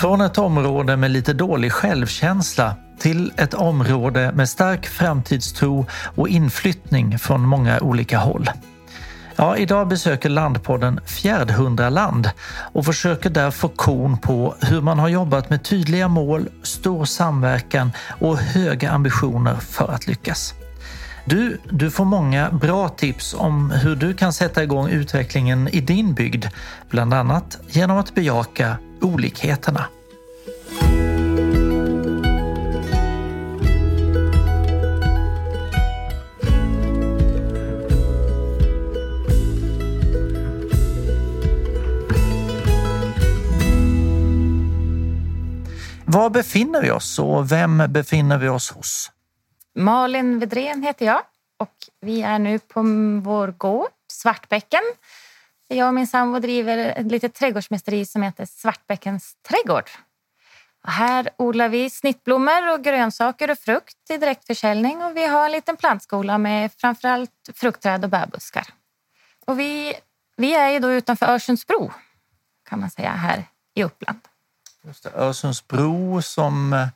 Från ett område med lite dålig självkänsla till ett område med stark framtidstro och inflyttning från många olika håll. Ja, idag besöker Landpodden Fjärdhundraland och försöker där få kon på hur man har jobbat med tydliga mål, stor samverkan och höga ambitioner för att lyckas. Du, du får många bra tips om hur du kan sätta igång utvecklingen i din bygd, bland annat genom att bejaka olikheterna. Var befinner vi oss och vem befinner vi oss hos? Malin Vedrén heter jag och vi är nu på vår gård Svartbäcken. Jag och min sambo driver ett litet trädgårdsmästeri som heter Svartbäckens trädgård. Och här odlar vi snittblommor och grönsaker och frukt i direktförsäljning och vi har en liten plantskola med framförallt fruktträd och bärbuskar. Och vi, vi är ju då utanför Örsundsbro kan man säga här i Uppland. Just det, Örsundsbro som eh,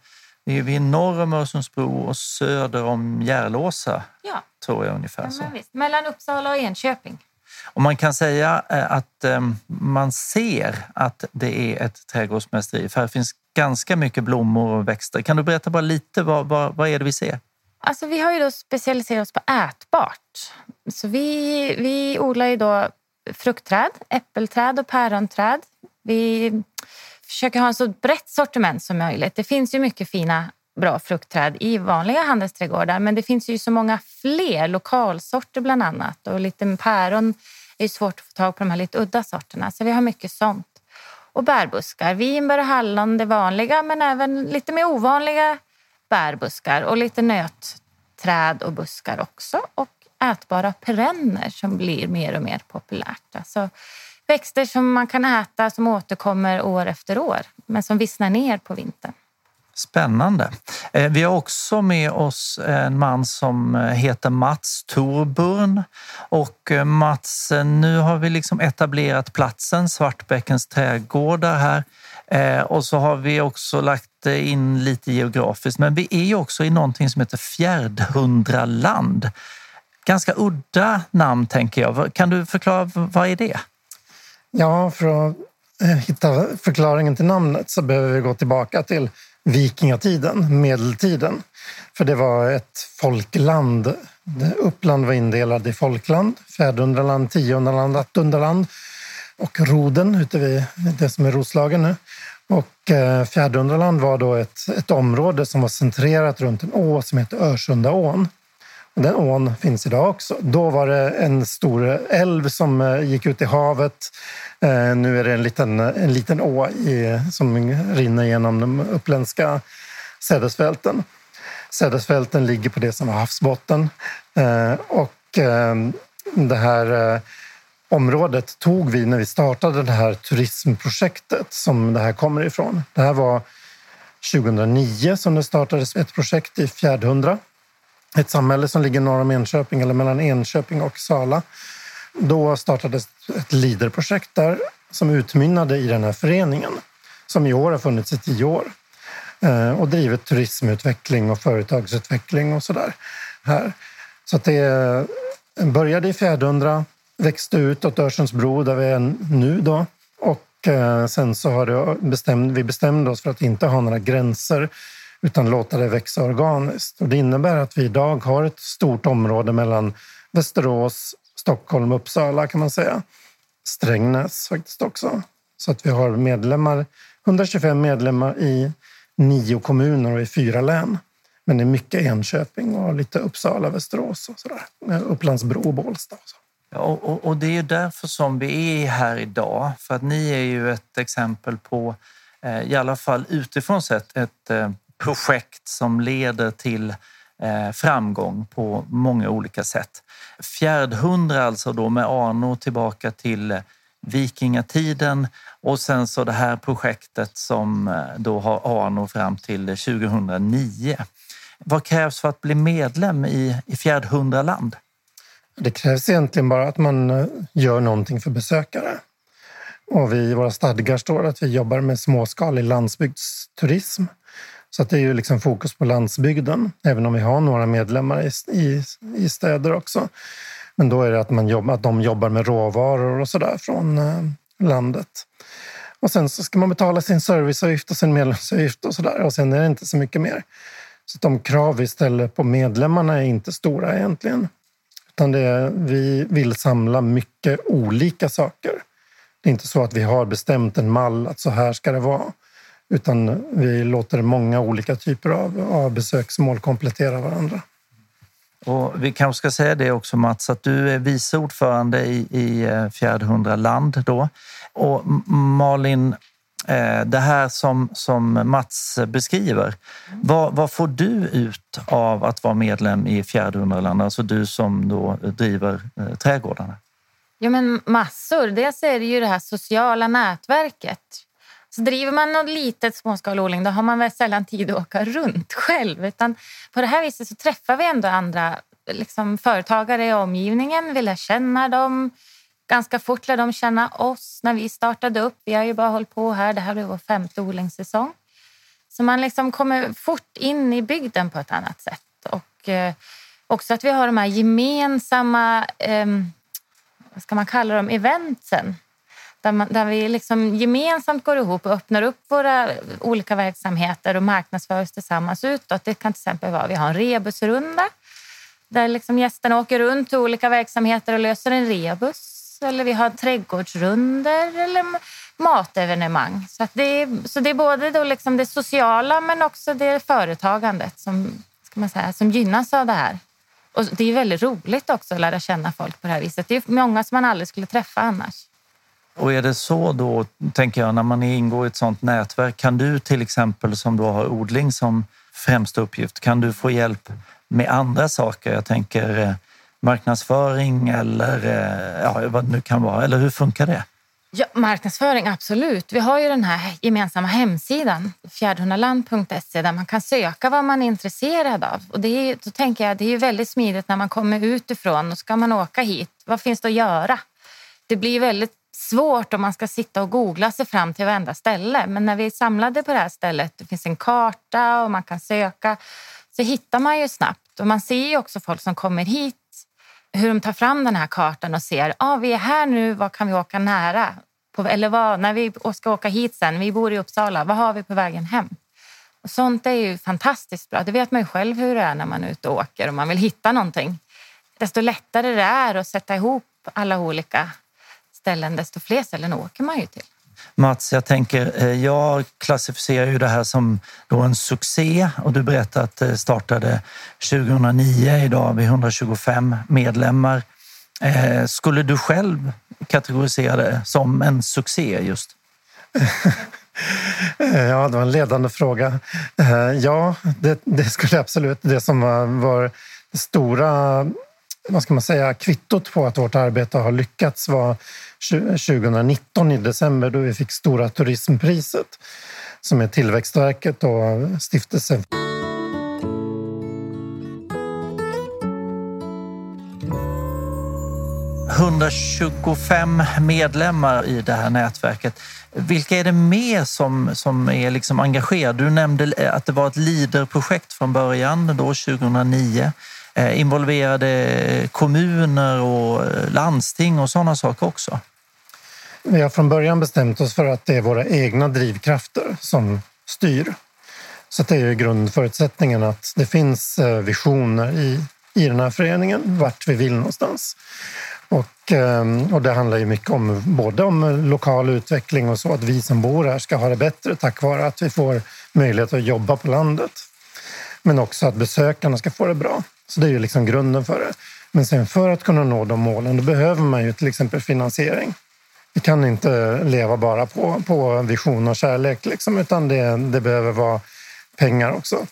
vi är vid norr om Örsundsbro och söder om Järlåsa, Ja, tror jag ungefär. ja mellan Uppsala och Enköping. Och man kan säga eh, att eh, man ser att det är ett trädgårdsmästeri för här finns ganska mycket blommor och växter. Kan du berätta bara lite vad, vad, vad är det vi ser? Alltså, vi har ju då specialiserat oss på ätbart. Så vi, vi odlar ju då fruktträd, äppelträd och päronträd. Vi försöker ha en så brett sortiment som möjligt. Det finns ju mycket fina bra fruktträd i vanliga handelsträdgårdar men det finns ju så många fler lokalsorter bland annat och lite päron är ju svårt att få tag på de här lite udda sorterna så vi har mycket sånt. Och bärbuskar, vinbär och hallon det vanliga men även lite mer ovanliga bärbuskar och lite nötträd och buskar också och ätbara perenner som blir mer och mer populärt. Alltså växter som man kan äta som återkommer år efter år men som vissnar ner på vintern. Spännande. Eh, vi har också med oss en man som eh, heter Mats Torburn. Och eh, Mats, nu har vi liksom etablerat platsen, Svartbäckens trädgårdar här. Och så har vi också lagt in lite geografiskt. Men vi är ju också i någonting som heter Fjärdhundraland. Ganska udda namn tänker jag. Kan du förklara, vad är det? Ja, för att hitta förklaringen till namnet så behöver vi gå tillbaka till vikingatiden, medeltiden. För det var ett folkland. Uppland var indelad i folkland, Fjärdundraland, Tiondraland, attunderland och Roden ute vid det som är Roslagen nu. Och eh, Fjärdundraland var då ett, ett område som var centrerat runt en å som heter Örsundaån. Den ån finns idag också. Då var det en stor älv som eh, gick ut i havet. Eh, nu är det en liten, en liten å i, som rinner genom de uppländska sädesfälten. Sädesfälten ligger på det som var havsbotten. Eh, och det här området tog vi när vi startade det här turismprojektet som det här kommer ifrån. Det här var 2009 som det startades ett projekt i Fjärdhundra ett samhälle som ligger norr om Enköping eller mellan Enköping och Sala. Då startades ett LIDER-projekt där som utmynnade i den här föreningen som i år har funnits i tio år eh, och drivit turismutveckling och företagsutveckling och sådär här. Så att det eh, började i Fjärdundra, växte ut åt Örsundsbro där vi är nu då och eh, sen så har det bestämt, vi bestämde oss för att inte ha några gränser utan låta det växa organiskt. Och det innebär att vi idag har ett stort område mellan Västerås, Stockholm och Uppsala kan man säga. Strängnäs faktiskt också. Så att vi har medlemmar, 125 medlemmar i nio kommuner och i fyra län. Men det är mycket Enköping och lite Uppsala, Västerås och sådär. Upplandsbro och Bålsta. Och så. Ja, Och, och, och det är ju därför som vi är här idag. För att ni är ju ett exempel på, eh, i alla fall utifrån sett, ett eh, projekt som leder till eh, framgång på många olika sätt. Fjärdhundra alltså då med anor tillbaka till vikingatiden och sen så det här projektet som eh, då har anor fram till 2009. Vad krävs för att bli medlem i, i Fjärdhundraland? Det krävs egentligen bara att man eh, gör någonting för besökare. Och vi, I våra stadgar står att vi jobbar med småskalig landsbygdsturism. Så att det är ju liksom fokus på landsbygden, även om vi har några medlemmar i, i, i städer också. Men då är det att, man jobb, att de jobbar med råvaror och sådär från eh, landet. Och sen så ska man betala sin serviceavgift och sin medlemsavgift och sådär. Och sen är det inte så mycket mer. Så de krav vi ställer på medlemmarna är inte stora egentligen. Utan det är, vi vill samla mycket olika saker. Det är inte så att vi har bestämt en mall att så här ska det vara. Utan vi låter många olika typer av, av besöksmål komplettera varandra. Och vi kanske ska säga det också Mats, att du är vice ordförande i, i eh, Fjärdhundra land då. Och Malin, eh, det här som, som Mats beskriver, vad, vad får du ut av att vara medlem i Fjärdhundraland? Alltså du som då driver eh, trädgårdarna. Ja, men massor. Dels är det ju det här sociala nätverket. Så driver man något litet småskalig odling då har man väl sällan tid att åka runt själv. Utan på det här viset så träffar vi ändå andra liksom, företagare i omgivningen. Vi lär känna dem. Ganska fort lär de känna oss när vi startade upp. Vi har ju bara hållit på här. Det här blir vår femte odlingssäsong. Så man liksom kommer fort in i bygden på ett annat sätt. Och eh, också att vi har de här gemensamma, eh, vad ska man kalla dem, eventsen där, man, där vi liksom gemensamt går ihop och öppnar upp våra olika verksamheter och marknadsför oss tillsammans utåt. Det kan till exempel vara vi har en rebusrunda där liksom gästerna åker runt till olika verksamheter och löser en rebus. Eller vi har trädgårdsrunder eller matevenemang. Så, det, är, så det är både då liksom det sociala men också det företagandet som, ska man säga, som gynnas av det här. Och det är väldigt roligt också att lära känna folk på det här viset. Det är många som man aldrig skulle träffa annars. Och är det så då, tänker jag, när man ingår i ett sådant nätverk, kan du till exempel som då har odling som främsta uppgift, kan du få hjälp med andra saker? Jag tänker eh, marknadsföring eller eh, ja, vad det nu kan vara, eller hur funkar det? Ja, marknadsföring, absolut. Vi har ju den här gemensamma hemsidan, fjärdhundaland.se, där man kan söka vad man är intresserad av. Och det är, då tänker jag, det är väldigt smidigt när man kommer utifrån och ska man åka hit. Vad finns det att göra? Det blir väldigt svårt om man ska sitta och googla sig fram till varenda ställe. Men när vi är samlade på det här stället, det finns en karta och man kan söka, så hittar man ju snabbt. Och man ser ju också folk som kommer hit, hur de tar fram den här kartan och ser, ah, vi är här nu, vad kan vi åka nära? På, eller vad, när vi ska åka hit sen, vi bor i Uppsala, vad har vi på vägen hem? Och sånt är ju fantastiskt bra. Det vet man ju själv hur det är när man är ute och åker och man vill hitta någonting. Desto lättare det är att sätta ihop alla olika ställen, desto fler ställen åker man ju till. Mats, jag tänker, eh, jag klassificerar ju det här som då en succé och du berättade att det startade 2009. Idag har vi 125 medlemmar. Eh, skulle du själv kategorisera det som en succé just? Ja, det var en ledande fråga. Eh, ja, det, det skulle absolut. Det som var det stora vad ska man säga, kvittot på att vårt arbete har lyckats var 2019 i december då vi fick Stora turismpriset som är Tillväxtverket och stiftelsen. –125 medlemmar i det här nätverket. Vilka är det mer som, som är liksom engagerade? Du nämnde att det var ett LIDER-projekt från början, då 2009. Eh, involverade kommuner och eh, landsting och sådana saker också? Vi har från början bestämt oss för att det är våra egna drivkrafter som styr. Så det är grundförutsättningen att det finns eh, visioner i, i den här föreningen, vart vi vill någonstans. Och, ehm, och det handlar ju mycket om både om lokal utveckling och så att vi som bor här ska ha det bättre tack vare att vi får möjlighet att jobba på landet. Men också att besökarna ska få det bra. Så det är ju liksom grunden för det. Men sen för att kunna nå de målen, då behöver man ju till exempel finansiering. Vi kan inte leva bara på, på vision och kärlek, liksom, utan det, det behöver vara pengar också.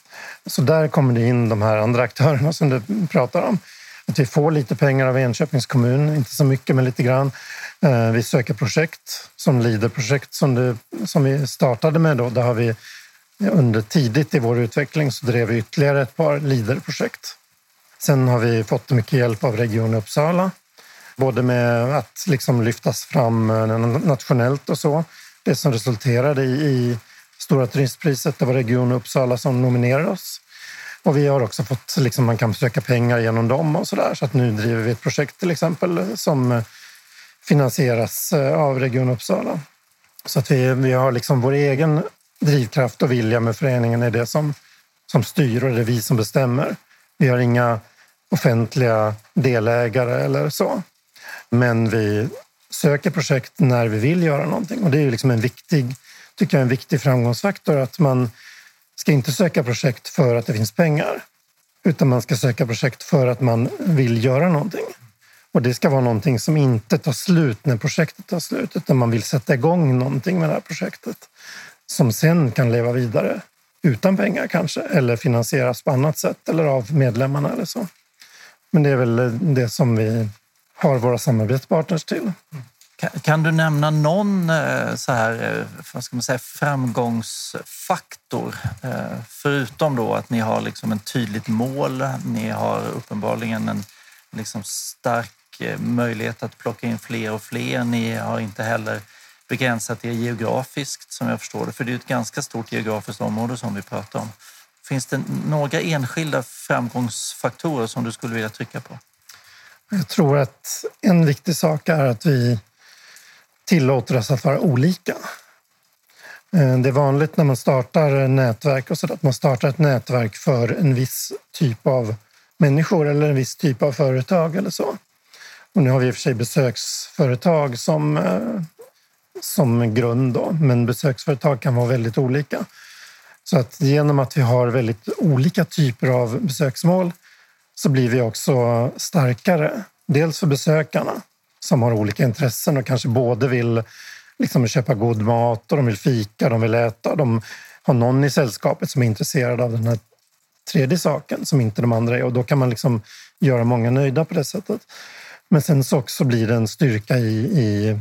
Så där kommer det in de här andra aktörerna som du pratar om. Att vi får lite pengar av Enköpings kommun, inte så mycket men lite grann. Eh, vi söker projekt som Leaderprojekt som, som vi startade med. Då. Där har vi under tidigt i vår utveckling så drev vi ytterligare ett par Leaderprojekt. Sen har vi fått mycket hjälp av Region Uppsala Både med att liksom lyftas fram eh, nationellt och så. Det som resulterade i, Stora turistpriset. Det var Region Uppsala som nominerade oss. Och vi har också fått, liksom, man kan söka pengar genom dem och så där. Så att nu driver vi ett projekt till exempel som eh, finansieras eh, av Region Uppsala. Så att vi, vi har liksom vår egen drivkraft och vilja med föreningen är det som, som styr och det är vi som bestämmer. Vi har inga offentliga delägare eller så. Men vi söker projekt när vi vill göra någonting och det är liksom en viktig, tycker jag, en viktig framgångsfaktor att man ska inte söka projekt för att det finns pengar utan man ska söka projekt för att man vill göra någonting. Och det ska vara någonting som inte tar slut när projektet tar slut utan man vill sätta igång någonting med det här projektet som sen kan leva vidare utan pengar kanske eller finansieras på annat sätt eller av medlemmarna eller så. Men det är väl eh, det som vi har våra samarbetspartners till. Kan, du nämna någon eh, så här, eh, vad ska man säga, framgångsfaktor? Förutom då att ni har liksom ett tydligt mål, ni har uppenbarligen en liksom stark möjlighet att plocka in fler och fler. Ni har inte heller begränsat er geografiskt som jag förstår det, för det är ett ganska stort geografiskt område som vi pratar om. Finns det några enskilda framgångsfaktorer som du skulle vilja trycka på? Jag tror att en viktig sak är att vi tillåter oss att vara olika. Eh, det är vanligt när man startar nätverk och så att man startar ett nätverk för en viss typ av människor eller en viss typ av företag eller så. Och nu har vi i och för sig besöksföretag som, eh, som grund, då, men besöksföretag kan vara väldigt olika. Så att genom att vi har väldigt olika typer av besöksmål så blir vi också starkare. Dels för besökarna som har olika intressen och kanske både vill liksom köpa god mat och de vill fika, de vill äta. De har någon i sällskapet som är intresserad av den här tredje saken som inte de andra är och då kan man liksom göra många nöjda på det sättet. Men sen så också blir det en styrka i, i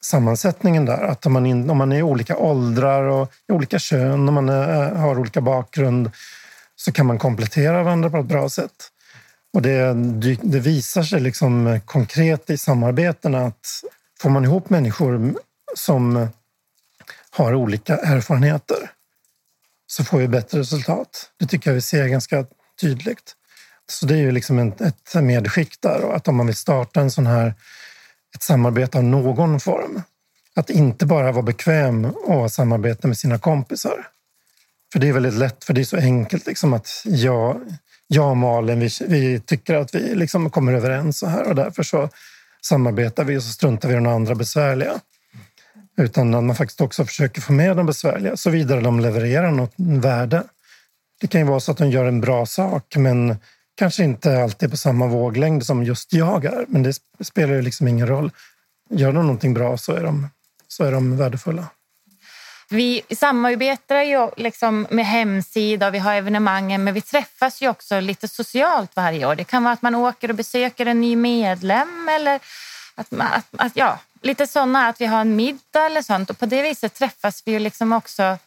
sammansättningen där. Att om man, in, om man är i olika åldrar och i olika kön, om man är, har olika bakgrund så kan man komplettera varandra på ett bra sätt. Och det, det visar sig liksom konkret i samarbetena att får man ihop människor som har olika erfarenheter så får vi bättre resultat. Det tycker jag vi ser ganska tydligt. Så det är ju liksom ett medskick där och att om man vill starta en sån här ett samarbete av någon form. Att inte bara vara bekväm och samarbeta med sina kompisar. För det är väldigt lätt, för det är så enkelt liksom att jag, jag och Malin, vi, vi tycker att vi liksom kommer överens så här och därför så samarbetar vi och så struntar vi i de andra besvärliga. Utan att man faktiskt också försöker få med de besvärliga såvida de levererar något värde. Det kan ju vara så att de gör en bra sak men kanske inte alltid på samma våglängd som just jag är. Men det spelar ju liksom ingen roll. Gör de någonting bra så är de, så är de värdefulla. Vi samarbetar ju liksom med hemsida och vi har evenemangen men vi träffas ju också lite socialt varje år. Det kan vara att man åker och besöker en ny medlem eller att, att, att ja, lite sådana, att vi har en middag eller sånt. Och på det viset träffas vi ju liksom också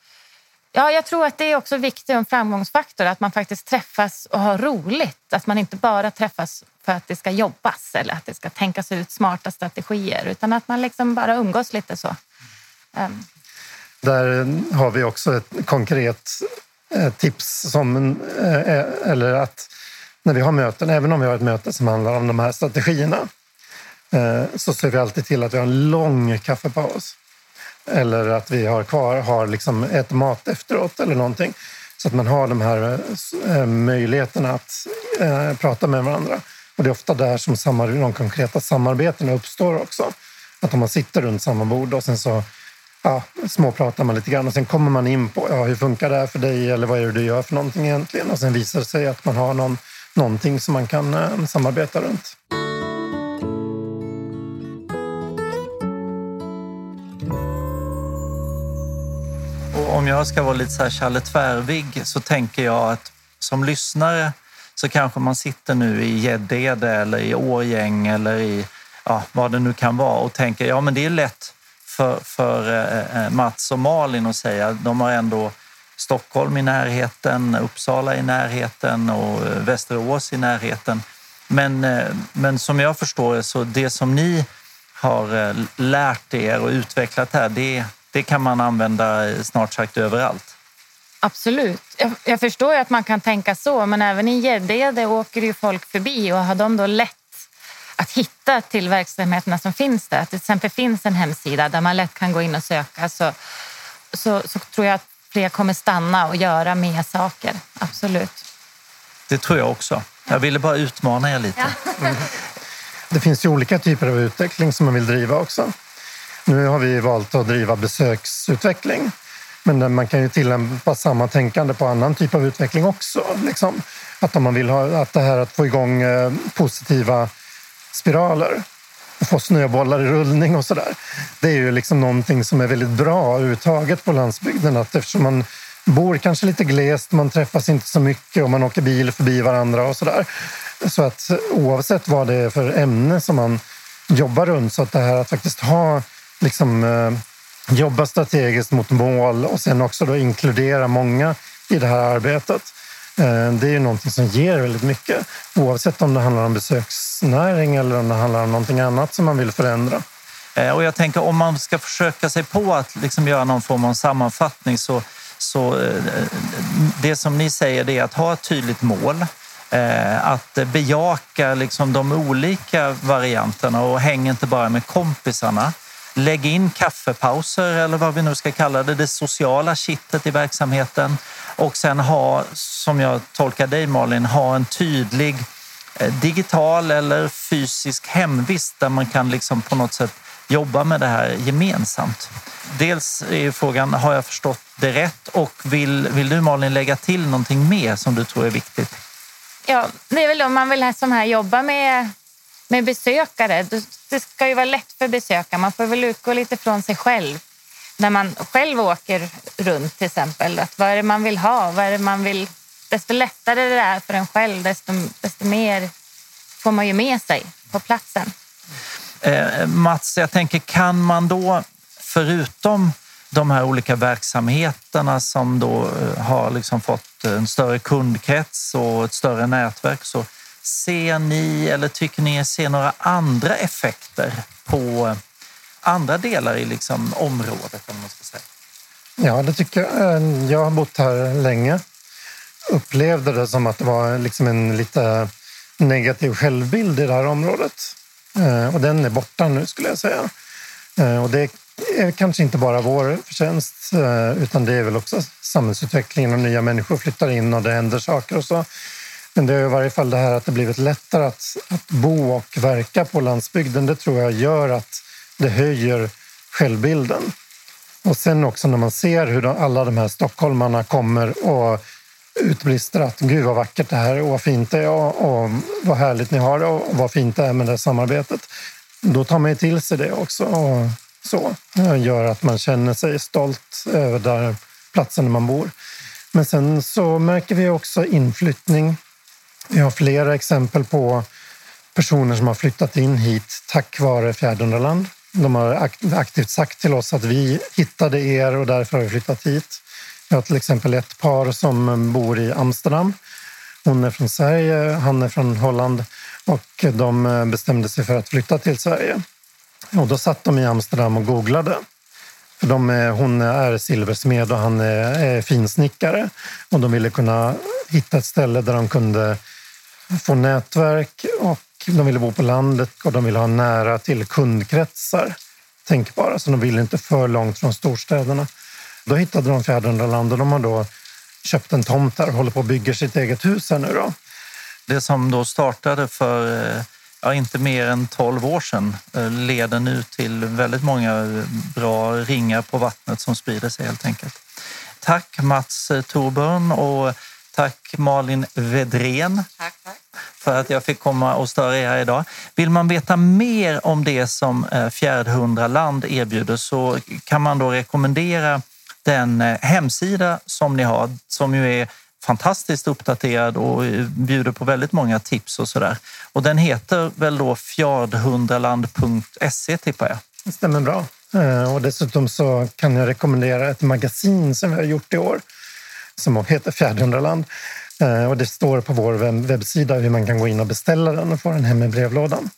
Ja, jag tror att det är också viktigt en framgångsfaktor att man faktiskt träffas och har roligt. Att man inte bara träffas för att det ska jobbas eller att det ska tänkas ut smarta strategier utan att man liksom bara umgås lite så. Um. Där har vi också ett konkret eh, tips som, eh, eh, eller att när vi har möten, även om vi har ett möte som handlar om de här strategierna, så ser vi alltid till att vi har en lång kaffepaus. Eller att vi har kvar, har liksom ett mat efteråt eller någonting. Så att man har de här eh, möjligheterna att eh, prata med varandra. Och det är ofta där som de konkreta samarbetena uppstår också. Att om man sitter runt samma bord och sen så ja, småpratar man lite grann och sen kommer man in på ja, hur funkar det här för dig eller vad är det du gör för någonting egentligen? Och sen visar det sig att man har någon, någonting som man kan eh, samarbeta runt. Jag ska vara lite så här Challe Tvärvig så tänker jag att som lyssnare så kanske man sitter nu i Gäddede eller i Årgäng eller i ja, vad det nu kan vara och tänker ja men det är lätt för, för eh, eh Mats och Malin att säga. De har ändå Stockholm i närheten, Uppsala i närheten och eh, Västerås i närheten. Men, eh, men som jag förstår det, så det som ni har eh, lärt er och utvecklat här, det, det kan man använda snart sagt överallt. Absolut. Jag, jag förstår att man kan tänka så, men även i Gäddede åker ju folk förbi och har de då lätt att hitta till verksamheterna som finns där. Att det till exempel finns en hemsida där man lätt kan gå in och söka så, så, så tror jag att fler kommer stanna och göra mer saker. Absolut. Det tror jag också. Jag ville bara utmana er lite. Ja. Det finns ju olika typer av utveckling som man vill driva också. Nu har vi valt att driva besöksutveckling. Men man kan ju tillämpa samma tänkande på annan typ av utveckling också. Liksom. Att om man vill ha att det här att få igång eh, positiva spiraler och få snöbollar i rullning och sådär. Det är ju liksom någonting som är väldigt bra överhuvudtaget på landsbygden. Att eftersom man bor kanske lite glest, man träffas inte så mycket och man åker bil förbi varandra och sådär. Så att oavsett vad det är för ämne som man jobbar runt så att det här att faktiskt ha liksom eh, jobba strategiskt mot mål och sen också då inkludera många i det här arbetet. Eh, det är ju någonting som ger väldigt mycket oavsett om det handlar om besöksnäring eller om det handlar om någonting annat som man vill förändra. Eh, och jag tänker om man ska försöka sig på att liksom göra någon form av sammanfattning så, så eh, det som ni säger är att ha ett tydligt mål, eh, att bejaka liksom de olika varianterna och häng inte bara med kompisarna. Lägg in kaffepauser eller vad vi nu ska kalla det, det sociala kittet i verksamheten och sen ha, som jag tolkar dig Malin, ha en tydlig eh, digital eller fysisk hemvist där man kan liksom på något sätt jobba med det här gemensamt. Dels är frågan, har jag förstått det rätt? Och vill, vill du Malin lägga till någonting mer som du tror är viktigt? Ja, det är väl om man vill som här jobba med med besökare, det ska ju vara lätt för besökare. Man får väl utgå lite från sig själv när man själv åker runt till exempel. Att vad är det man vill ha? Vad är det man vill? Desto lättare det är för en själv, desto, desto mer får man ju med sig på platsen. Eh, Mats, jag tänker kan man då förutom de här olika verksamheterna som då eh, har liksom fått en större kundkrets och ett större nätverk så Ser ni eller tycker ni ser några andra effekter på andra delar i liksom området? Om man ska säga? Ja, det tycker jag. Eh, jag har bott här länge. Upplevde det som att det var liksom en lite negativ självbild i det här området. Eh, och den är borta nu skulle jag säga. Eh, och det är kanske inte bara vår förtjänst utan det är väl också samhällsutvecklingen och nya människor flyttar in och det händer saker och så. Men det är i varje fall det här att det blivit lättare att, att bo och verka på landsbygden. Det tror jag gör att det höjer självbilden. Och sen också när man ser hur de, alla de här stockholmarna kommer och utbrister att gud vad vackert det här är och vad fint det är och, och vad härligt ni har det och vad fint det är med det här samarbetet. Då tar man ju till sig det också och så det gör att man känner sig stolt över där platsen där man bor. Men sen så märker vi också inflyttning vi har flera exempel på personer som har flyttat in hit tack vare Fjärdunderland. De har aktivt sagt till oss att vi hittade er och därför har vi flyttat hit. Vi har till exempel ett par som bor i Amsterdam. Hon är från Sverige, han är från Holland och de bestämde sig för att flytta till Sverige. Och då satt de i Amsterdam och googlade. För de är, hon är silversmed och han är, är finsnickare och de ville kunna hitta ett ställe där de kunde få nätverk och de ville bo på landet och de ville ha nära till kundkretsar. tänkbara, så de ville inte för långt från storstäderna. Då hittade de Fjärdundraland och de har då köpt en tomt där och håller på att bygga sitt eget hus här nu. Då. Det som då startade för eh, ja, inte mer än 12 år sedan eh, leder nu till väldigt många eh, bra ringar på vattnet som sprider sig helt enkelt. Tack Mats Torburn och Tack Malin Vedren tack, tack. för att jag fick komma och störa er här idag. Vill man veta mer om det som eh, Fjärdhundraland erbjuder så kan man då rekommendera den eh, hemsida som ni har som ju är fantastiskt uppdaterad och eh, bjuder på väldigt många tips och sådär. Och den heter väl då fjardhundraland.se tippar jag. Det stämmer bra. Och dessutom så kan jag rekommendera ett magasin som vi har gjort i år som heter Fjärdhundraland eh, och det står på vår webbsida hur man kan gå in och beställa den och få den hem i brevlådan.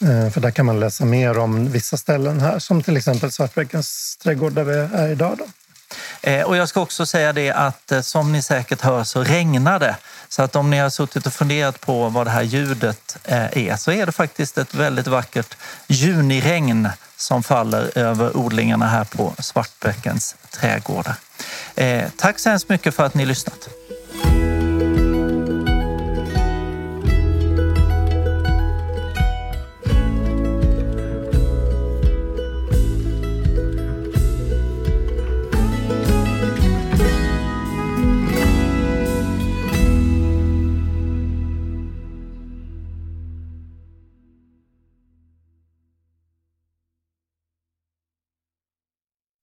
Eh, för där kan man läsa mer om vissa ställen här, som till exempel Svartbäckens trädgård där vi är idag. Då. Eh, och jag ska också säga det att som ni säkert hör så regnar det. Så att om ni har suttit och funderat på vad det här ljudet är så är det faktiskt ett väldigt vackert juniregn som faller över odlingarna här på Svartbäckens trädgårdar. Eh, tack så hemskt mycket för att ni lyssnat.